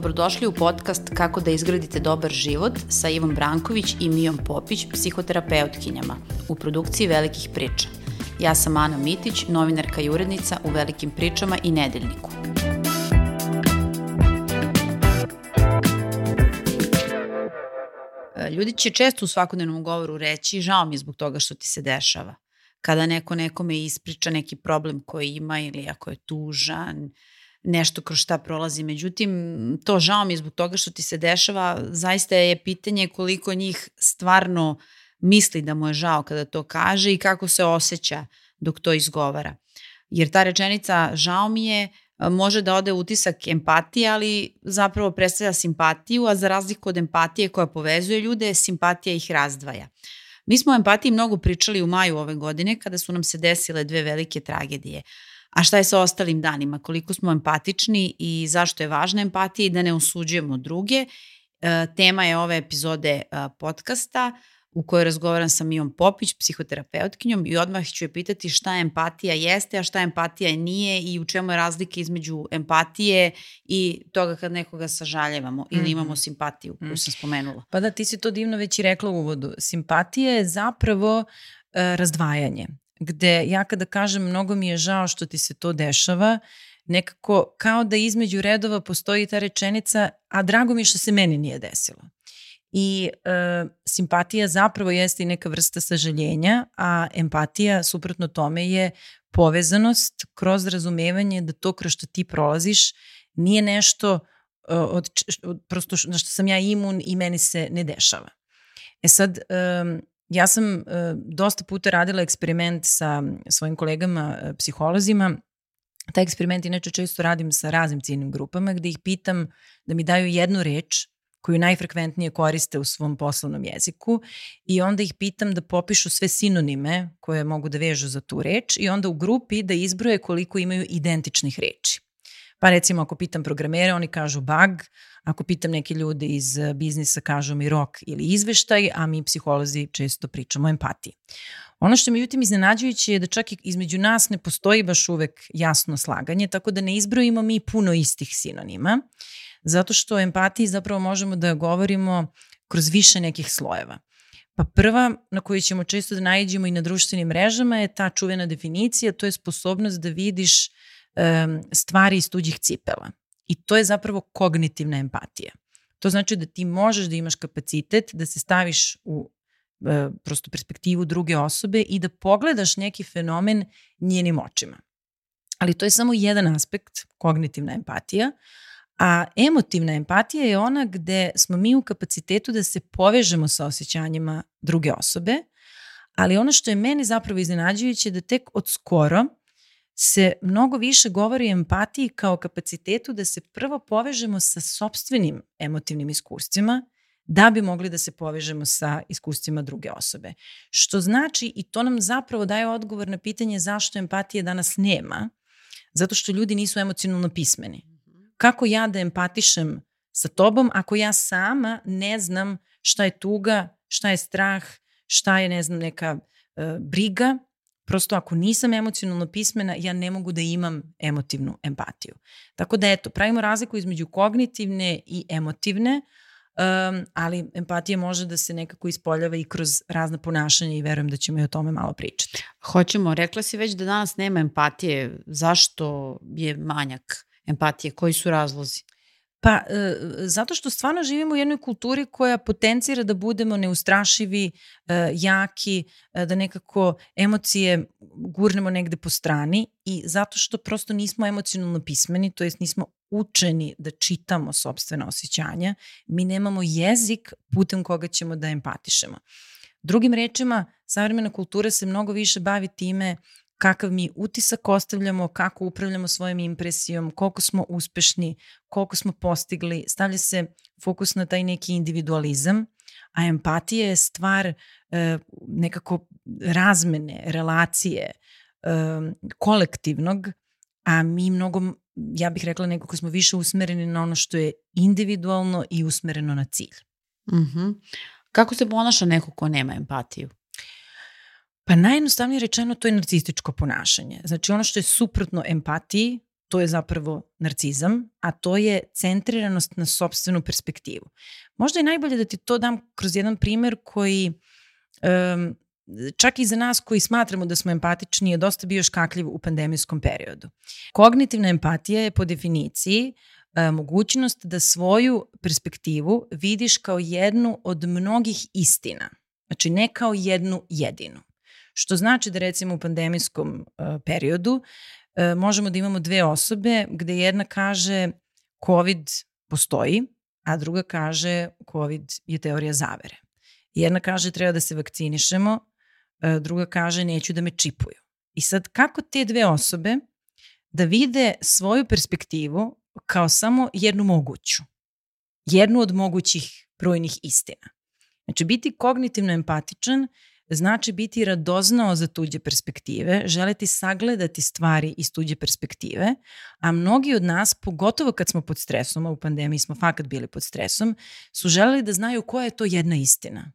Dobrodošli u podcast Kako da izgradite dobar život sa Ivom Branković i Mijom Popić, psihoterapeutkinjama, u produkciji Velikih priča. Ja sam Ana Mitić, novinarka i urednica u Velikim pričama i Nedeljniku. Ljudi će često u svakodnevnom govoru reći žao mi je zbog toga što ti se dešava. Kada neko nekome ispriča neki problem koji ima ili ako je tužan, nešto kroz šta prolazi. Međutim, to žao mi je zbog toga što ti se dešava, zaista je pitanje koliko njih stvarno misli da mu je žao kada to kaže i kako se osjeća dok to izgovara. Jer ta rečenica žao mi je može da ode utisak empatije, ali zapravo predstavlja simpatiju, a za razliku od empatije koja povezuje ljude, simpatija ih razdvaja. Mi smo o empatiji mnogo pričali u maju ove godine kada su nam se desile dve velike tragedije. A šta je sa ostalim danima? Koliko smo empatični i zašto je važna empatija i da ne osuđujemo druge? E, tema je ove epizode e, podcasta u kojoj razgovaram sa Mijom Popić, psihoterapeutkinjom i odmah ću je pitati šta empatija jeste, a šta empatija nije i u čemu je razlika između empatije i toga kad nekoga sažaljevamo ili mm -hmm. imamo simpatiju koju mm. sam spomenula. Pa da, ti si to divno već i rekla u uvodu. Simpatija je zapravo uh, razdvajanje gde ja kada kažem mnogo mi je žao što ti se to dešava, nekako kao da između redova postoji ta rečenica, a drago mi je što se meni nije desilo. I e, simpatija zapravo jeste i neka vrsta sažaljenja, a empatija suprotno tome je povezanost kroz razumevanje da to kroz što ti prolaziš nije nešto e, od, od, prosto na što sam ja imun i meni se ne dešava. E sad, um, Ja sam uh, dosta puta radila eksperiment sa svojim kolegama uh, psiholozima. Taj eksperiment inače često radim sa raznim ciljnim grupama gde ih pitam da mi daju jednu reč koju najfrekventnije koriste u svom poslovnom jeziku i onda ih pitam da popišu sve sinonime koje mogu da vežu za tu reč i onda u grupi da izbroje koliko imaju identičnih reči. Pa recimo ako pitam programere, oni kažu bug, ako pitam neke ljude iz eh, biznisa, kažu mi rok ili izveštaj, a mi psiholozi često pričamo o empatiji. Ono što je međutim iznenađujuće je da čak i između nas ne postoji baš uvek jasno slaganje, tako da ne izbrojimo mi puno istih sinonima, zato što o empatiji zapravo možemo da govorimo kroz više nekih slojeva. Pa prva na koju ćemo često da najdemo i na društvenim mrežama je ta čuvena definicija, to je sposobnost da vidiš um, stvari iz tuđih cipela. I to je zapravo kognitivna empatija. To znači da ti možeš da imaš kapacitet da se staviš u e, prosto perspektivu druge osobe i da pogledaš neki fenomen njenim očima. Ali to je samo jedan aspekt, kognitivna empatija, a emotivna empatija je ona gde smo mi u kapacitetu da se povežemo sa osjećanjima druge osobe, ali ono što je meni zapravo iznenađujuće je da tek od skoro se mnogo više govori o empatiji kao kapacitetu da se prvo povežemo sa sobstvenim emotivnim iskustvima, da bi mogli da se povežemo sa iskustvima druge osobe. Što znači, i to nam zapravo daje odgovor na pitanje zašto empatije danas nema, zato što ljudi nisu emocionalno pismeni. Kako ja da empatišem sa tobom ako ja sama ne znam šta je tuga, šta je strah, šta je, ne znam, neka uh, briga, prosto ako nisam emocionalno pismena, ja ne mogu da imam emotivnu empatiju. Tako da eto, pravimo razliku između kognitivne i emotivne, um, ali empatija može da se nekako ispoljava i kroz razna ponašanja i verujem da ćemo i o tome malo pričati. Hoćemo, rekla si već da danas nema empatije. Zašto je manjak empatije? Koji su razlozi? Pa, e, zato što stvarno živimo u jednoj kulturi koja potencira da budemo neustrašivi, e, jaki, e, da nekako emocije gurnemo negde po strani i zato što prosto nismo emocionalno pismeni, to jest nismo učeni da čitamo sobstvena osjećanja, mi nemamo jezik putem koga ćemo da empatišemo. Drugim rečima, savremena kultura se mnogo više bavi time kakav mi utisak ostavljamo, kako upravljamo svojom impresijom, koliko smo uspešni, koliko smo postigli, stavlja se fokus na taj neki individualizam, a empatija je stvar e, nekako razmene, relacije, e, kolektivnog, a mi mnogo, ja bih rekla nekako smo više usmereni na ono što je individualno i usmereno na cilj. Mm -hmm. Kako se ponaša neko ko nema empatiju? Pa najjednostavnije rečeno to je narcističko ponašanje. Znači ono što je suprotno empatiji, to je zapravo narcizam, a to je centriranost na sobstvenu perspektivu. Možda je najbolje da ti to dam kroz jedan primer koji um, čak i za nas koji smatramo da smo empatični je dosta bio škakljiv u pandemijskom periodu. Kognitivna empatija je po definiciji e, mogućnost da svoju perspektivu vidiš kao jednu od mnogih istina. Znači ne kao jednu jedinu. Što znači da recimo u pandemijskom e, periodu e, možemo da imamo dve osobe gde jedna kaže COVID postoji, a druga kaže COVID je teorija zavere. Jedna kaže treba da se vakcinišemo, E, druga kaže neću da me čipuju. I sad kako te dve osobe da vide svoju perspektivu kao samo jednu moguću, jednu od mogućih brojnih istina. Znači, biti kognitivno empatičan znači biti radoznao za tuđe perspektive, želeti sagledati stvari iz tuđe perspektive, a mnogi od nas, pogotovo kad smo pod stresom, a u pandemiji smo fakat bili pod stresom, su želeli da znaju koja je to jedna istina.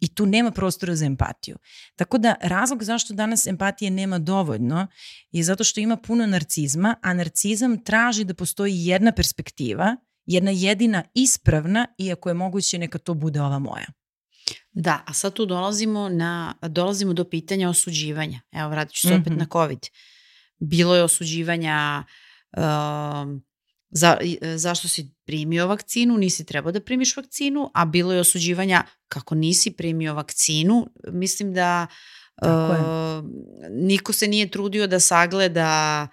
I tu nema prostora za empatiju. Tako da razlog zašto danas empatije nema dovoljno je zato što ima puno narcizma, a narcizam traži da postoji jedna perspektiva, jedna jedina ispravna, iako je moguće neka to bude ova moja. Da, a sad tu dolazimo, na, dolazimo do pitanja osuđivanja. Evo, vratit ću se mm -hmm. opet na COVID. Bilo je osuđivanja uh, za, zašto si primio vakcinu, nisi trebao da primiš vakcinu, a bilo je osuđivanja kako nisi primio vakcinu. Mislim da uh, niko se nije trudio da sagleda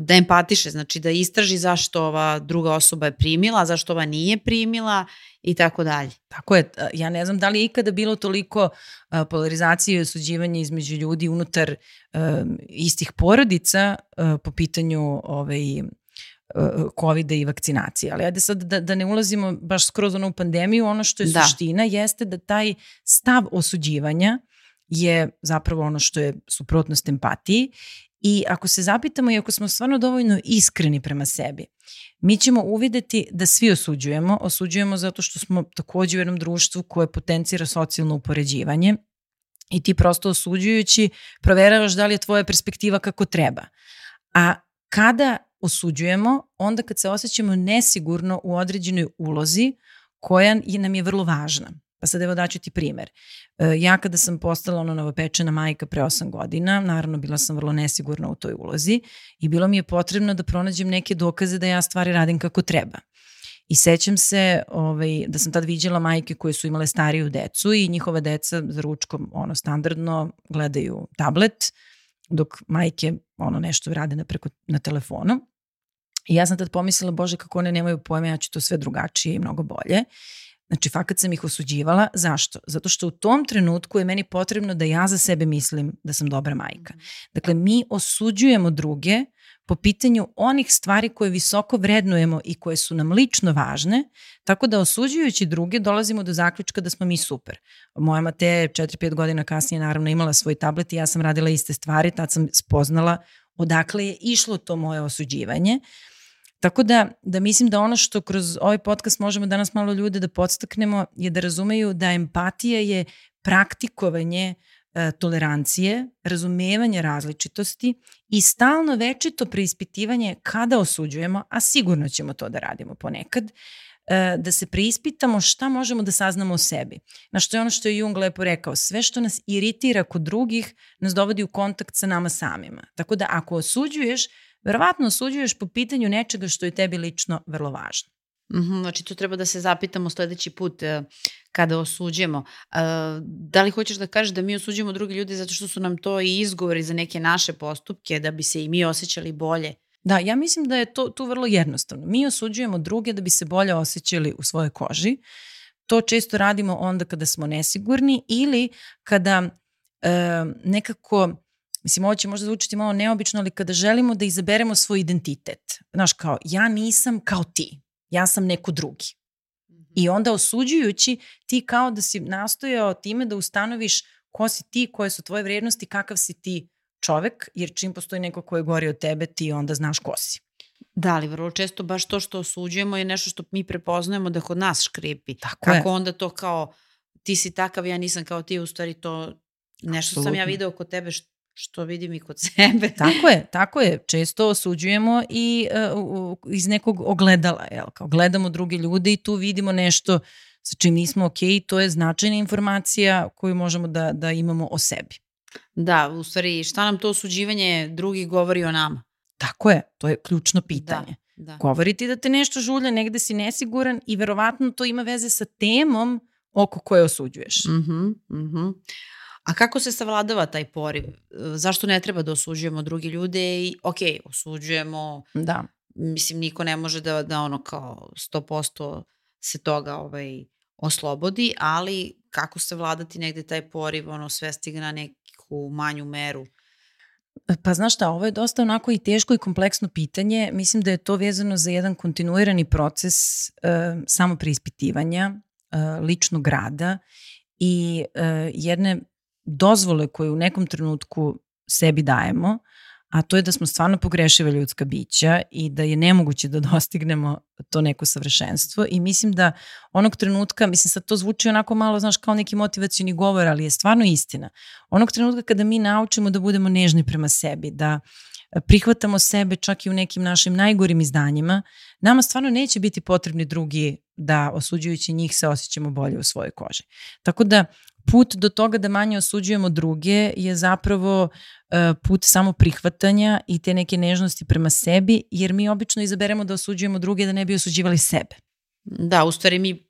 da empatiše, znači da istraži zašto ova druga osoba je primila, zašto ova nije primila i tako dalje. Tako je, ja ne znam da li je ikada bilo toliko polarizacije i osuđivanja između ljudi unutar um, istih porodica uh, po pitanju ovaj, covid i vakcinacije. Ali ajde sad da, da ne ulazimo baš skroz ono u pandemiju, ono što je da. suština jeste da taj stav osuđivanja je zapravo ono što je suprotnost empatiji i ako se zapitamo i ako smo stvarno dovoljno iskreni prema sebi, mi ćemo uvideti da svi osuđujemo. Osuđujemo zato što smo takođe u jednom društvu koje potencira socijalno upoređivanje i ti prosto osuđujući proveravaš da li je tvoja perspektiva kako treba. A kada osuđujemo onda kad se osjećamo nesigurno u određenoj ulozi koja nam je vrlo važna. Pa sad evo daću ti primer. E, ja kada sam postala ono novopečena majka pre 8 godina, naravno bila sam vrlo nesigurna u toj ulozi i bilo mi je potrebno da pronađem neke dokaze da ja stvari radim kako treba. I sećam se ovaj, da sam tad viđala majke koje su imale stariju decu i njihova deca za ručkom ono, standardno gledaju tablet, dok majke ono nešto rade na, preko, na telefonu. I ja sam tad pomislila, bože, kako one nemaju pojma, ja ću to sve drugačije i mnogo bolje. Znači, fakat sam ih osuđivala. Zašto? Zato što u tom trenutku je meni potrebno da ja za sebe mislim da sam dobra majka. Mhm. Dakle, mi osuđujemo druge po pitanju onih stvari koje visoko vrednujemo i koje su nam lično važne, tako da osuđujući druge dolazimo do zaključka da smo mi super. Moja mate 4-5 godina kasnije naravno imala svoj tablet i ja sam radila iste stvari, tad sam spoznala odakle je išlo to moje osuđivanje. Tako da, da mislim da ono što kroz ovaj podcast možemo danas malo ljude da podstaknemo je da razumeju da empatija je praktikovanje e, tolerancije, razumevanje različitosti i stalno večito preispitivanje kada osuđujemo, a sigurno ćemo to da radimo ponekad, e, da se preispitamo šta možemo da saznamo o sebi. Na što je ono što je Jung lepo rekao, sve što nas iritira kod drugih nas dovodi u kontakt sa nama samima. Tako da ako osuđuješ, verovatno osuđuješ po pitanju nečega što je tebi lično vrlo važno. Mm -hmm, znači to treba da se zapitamo sledeći put uh, kada osuđujemo. Uh, da li hoćeš da kažeš da mi osuđujemo drugi ljudi zato što su nam to i izgovori za neke naše postupke, da bi se i mi osjećali bolje? Da, ja mislim da je to tu vrlo jednostavno. Mi osuđujemo druge da bi se bolje osjećali u svojoj koži. To često radimo onda kada smo nesigurni ili kada uh, nekako Mislim, ovo će možda zvučiti malo neobično, ali kada želimo da izaberemo svoj identitet, znaš, kao, ja nisam kao ti, ja sam neko drugi. I onda osuđujući, ti kao da si nastojao time da ustanoviš ko si ti, koje su tvoje vrednosti, kakav si ti čovek, jer čim postoji neko ko je gori od tebe, ti onda znaš ko si. Da, ali vrlo često baš to što osuđujemo je nešto što mi prepoznajemo da kod nas škripi. Tako Kako je. onda to kao ti si takav, ja nisam kao ti, u stvari to nešto Absolutno. sam ja video kod tebe što što vidim i kod sebe. Tako je, tako je. Često osuđujemo i uh, iz nekog ogledala, jel? Kao gledamo druge ljude i tu vidimo nešto sa čim nismo ok, to je značajna informacija koju možemo da, da imamo o sebi. Da, u stvari šta nam to osuđivanje drugi govori o nama? Tako je, to je ključno pitanje. Da, da. Govori ti da te nešto žulja, negde si nesiguran i verovatno to ima veze sa temom oko koje osuđuješ. Mhm, mm mhm. Mm A kako se savladava taj poriv? Zašto ne treba da osuđujemo drugi ljude i ok, osuđujemo, Da. mislim niko ne može da, da ono kao 100% se toga ovaj, oslobodi, ali kako se vladati negde taj poriv, ono svesti ga na neku manju meru? Pa znaš šta, ovo je dosta onako i teško i kompleksno pitanje. Mislim da je to vezano za jedan kontinuirani proces uh, samopreispitivanja, uh, ličnog rada i uh, jedne dozvole koje u nekom trenutku sebi dajemo, a to je da smo stvarno pogrešive ljudska bića i da je nemoguće da dostignemo to neko savršenstvo i mislim da onog trenutka, mislim sad to zvuči onako malo, znaš, kao neki motivacijni govor, ali je stvarno istina. Onog trenutka kada mi naučimo da budemo nežni prema sebi, da prihvatamo sebe čak i u nekim našim najgorim izdanjima, nama stvarno neće biti potrebni drugi da osuđujući njih se osjećamo bolje u svojoj koži. Tako da put do toga da manje osuđujemo druge je zapravo uh, put samo prihvatanja i te neke nežnosti prema sebi, jer mi obično izaberemo da osuđujemo druge da ne bi osuđivali sebe. Da, u stvari mi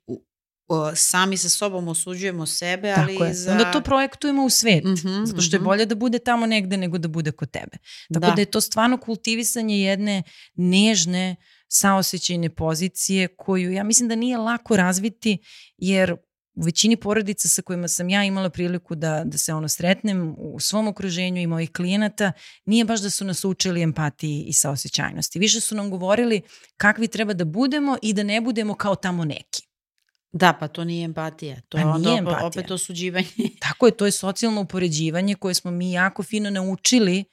o, sami sa sobom osuđujemo sebe, ali Tako je. za... Onda to projektujemo u svet, mm -hmm, zato što je mhm. bolje da bude tamo negde nego da bude kod tebe. Tako Da. da je to stvarno kultivisanje jedne nežne saosećajne pozicije koju ja mislim da nije lako razviti jer u većini porodica sa kojima sam ja imala priliku da, da se ono sretnem u svom okruženju i mojih klijenata, nije baš da su nas učili empatiji i saosećajnosti. Više su nam govorili kakvi treba da budemo i da ne budemo kao tamo neki. Da, pa to nije empatija. To Pa je onda empatija. opet osuđivanje. Tako je, to je socijalno upoređivanje koje smo mi jako fino naučili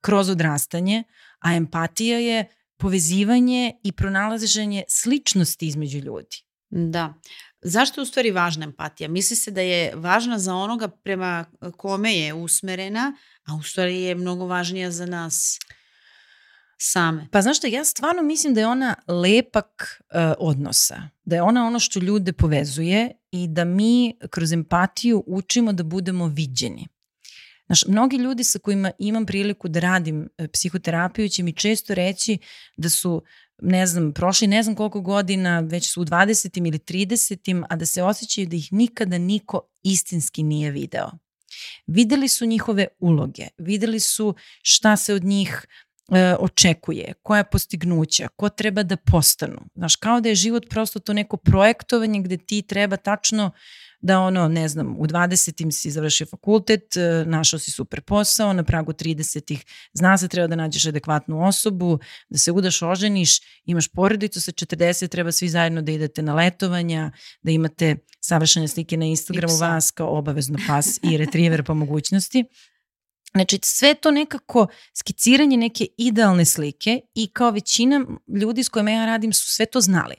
kroz odrastanje, a empatija je povezivanje i pronalaženje sličnosti između ljudi. Da. Zašto je u stvari važna empatija? Misli se da je važna za onoga prema kome je usmerena, a u stvari je mnogo važnija za nas same. Pa znaš šta, ja stvarno mislim da je ona lepak uh, odnosa, da je ona ono što ljude povezuje i da mi kroz empatiju učimo da budemo viđeni. Znaš, mnogi ljudi sa kojima imam priliku da radim e, psihoterapiju će mi često reći da su, ne znam, prošli ne znam koliko godina, već su u 20. ili 30. a da se osjećaju da ih nikada niko istinski nije video. Videli su njihove uloge, videli su šta se od njih e, očekuje, koja postignuća, ko treba da postanu. Znaš, kao da je život prosto to neko projektovanje gde ti treba tačno da ono, ne znam, u 20. si završio fakultet, e, našao si super posao, na pragu 30. zna se treba da nađeš adekvatnu osobu, da se udaš, oženiš, imaš porodicu sa 40, treba svi zajedno da idete na letovanja, da imate savršene slike na Instagramu vas kao obavezno pas i retriver po mogućnosti. Znači, sve to nekako skiciranje neke idealne slike i kao većina ljudi s kojima ja radim su sve to znali.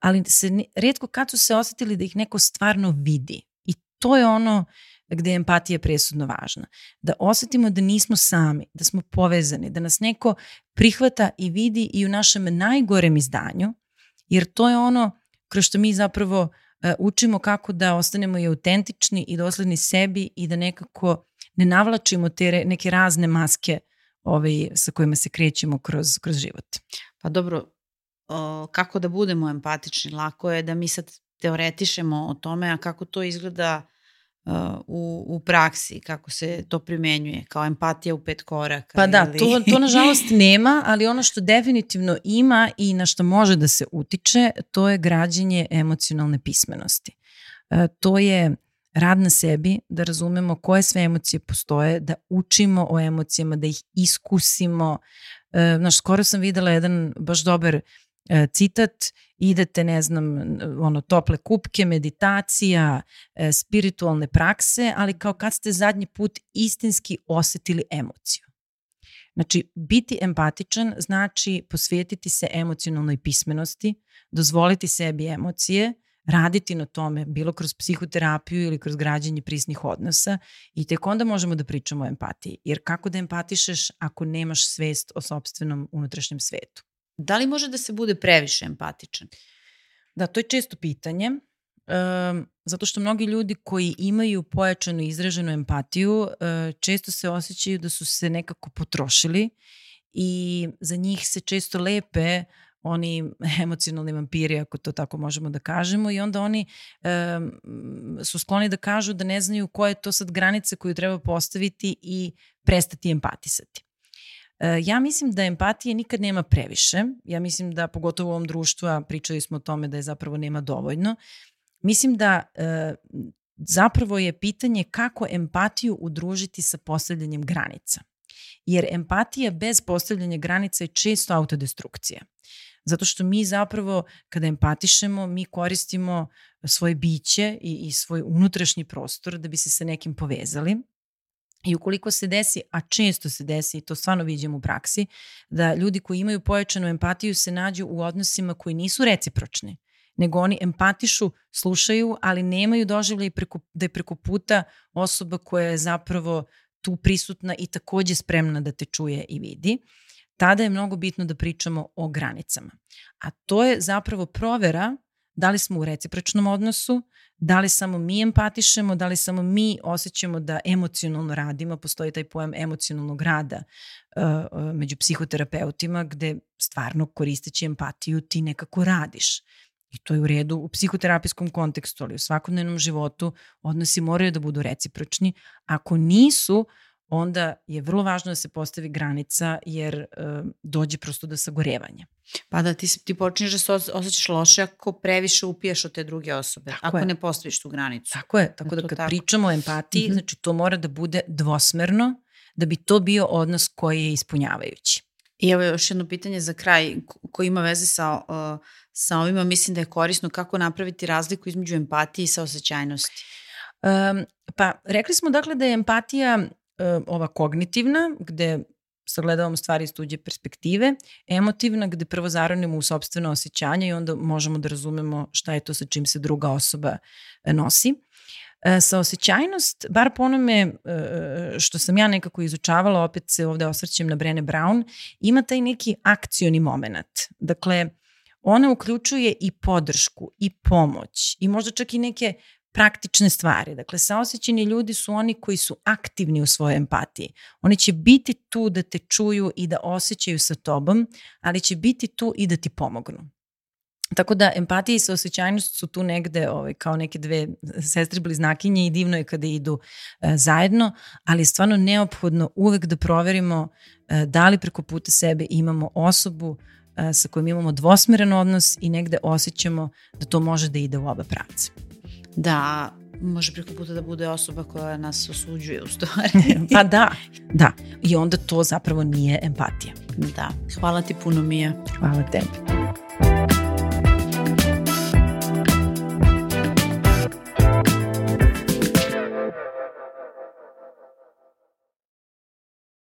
Ali se redko kad su se osetili da ih neko stvarno vidi. I to je ono gde je empatija presudno važna. Da osetimo da nismo sami, da smo povezani, da nas neko prihvata i vidi i u našem najgorem izdanju, jer to je ono kroz što mi zapravo e, učimo kako da ostanemo i autentični i dosledni sebi i da nekako ne navlačimo te neke razne maske ovaj, sa kojima se krećemo kroz, kroz život. Pa dobro, o, kako da budemo empatični? Lako je da mi sad teoretišemo o tome, a kako to izgleda uh, u, u praksi, kako se to primenjuje, kao empatija u pet koraka. Pa da, ili... to, to nažalost nema, ali ono što definitivno ima i na što može da se utiče, to je građenje emocionalne pismenosti. E, to je rad na sebi, da razumemo koje sve emocije postoje, da učimo o emocijama, da ih iskusimo. E, znaš, skoro sam videla jedan baš dobar e, citat, idete, ne znam, ono, tople kupke, meditacija, e, spiritualne prakse, ali kao kad ste zadnji put istinski osetili emociju. Znači, biti empatičan znači posvetiti se emocionalnoj pismenosti, dozvoliti sebi emocije, raditi na tome, bilo kroz psihoterapiju ili kroz građenje prisnih odnosa i tek onda možemo da pričamo o empatiji. Jer kako da empatišeš ako nemaš svest o sobstvenom unutrašnjem svetu? Da li može da se bude previše empatičan? Da, to je često pitanje. Um, zato što mnogi ljudi koji imaju pojačanu izraženu empatiju uh, često se osjećaju da su se nekako potrošili i za njih se često lepe oni emocionalni vampiri, ako to tako možemo da kažemo, i onda oni um, su skloni da kažu da ne znaju koje je to sad granice koju treba postaviti i prestati empatisati. E, ja mislim da empatije nikad nema previše. Ja mislim da pogotovo u ovom društvu, a pričali smo o tome da je zapravo nema dovoljno, mislim da e, zapravo je pitanje kako empatiju udružiti sa postavljanjem granica. Jer empatija bez postavljanja granica je često autodestrukcija. Zato što mi zapravo, kada empatišemo, mi koristimo svoje biće i, i svoj unutrašnji prostor da bi se sa nekim povezali. I ukoliko se desi, a često se desi, i to stvarno vidimo u praksi, da ljudi koji imaju pojačanu empatiju se nađu u odnosima koji nisu recipročni, nego oni empatišu, slušaju, ali nemaju doživlje preko, da je preko puta osoba koja je zapravo tu prisutna i takođe spremna da te čuje i vidi. Tada je mnogo bitno da pričamo o granicama. A to je zapravo provera da li smo u recipročnom odnosu, da li samo mi empatišemo, da li samo mi osjećamo da emocionalno radimo, postoji taj pojam emocionalnog rada uh, uh, među psihoterapeutima gde stvarno koristeći empatiju ti nekako radiš. I to je u redu u psihoterapijskom kontekstu, ali u svakodnevnom životu odnosi moraju da budu recipročni. Ako nisu, onda je vrlo važno da se postavi granica jer e, dođe prosto do sagorevanja. Pa da ti, ti počinješ da se osjećaš loše ako previše upijaš od te druge osobe, tako ako je. ne postaviš tu granicu. Tako je, tako da, da kad tako. pričamo o empatiji, mm -hmm. znači to mora da bude dvosmerno da bi to bio odnos koji je ispunjavajući. I evo još jedno pitanje za kraj koji ima veze sa, uh, sa ovima, mislim da je korisno kako napraviti razliku između empatije i saosećajnosti. Um, pa rekli smo dakle da je empatija ova kognitivna, gde sagledavamo stvari iz tuđe perspektive, emotivna, gde prvo zaronimo u sobstveno osjećanje i onda možemo da razumemo šta je to sa čim se druga osoba e, nosi. E, sa osjećajnost, bar po onome što sam ja nekako izučavala, opet se ovde osvrćem na Brene Brown, ima taj neki akcioni moment. Dakle, ona uključuje i podršku, i pomoć, i možda čak i neke praktične stvari. Dakle, saosećeni ljudi su oni koji su aktivni u svojoj empatiji. Oni će biti tu da te čuju i da osjećaju sa tobom, ali će biti tu i da ti pomognu. Tako da empatija i saosećajnost su tu negde ovaj, kao neke dve sestre bliznakinje i divno je kada idu e, zajedno, ali je stvarno neophodno uvek da proverimo e, da li preko puta sebe imamo osobu e, sa kojom imamo dvosmeren odnos i negde osjećamo da to može da ide u oba pravca da može preko puta da bude osoba koja nas osuđuje u stvari. pa da, da. I onda to zapravo nije empatija. Da. Hvala ti puno, Mija. Hvala tebi.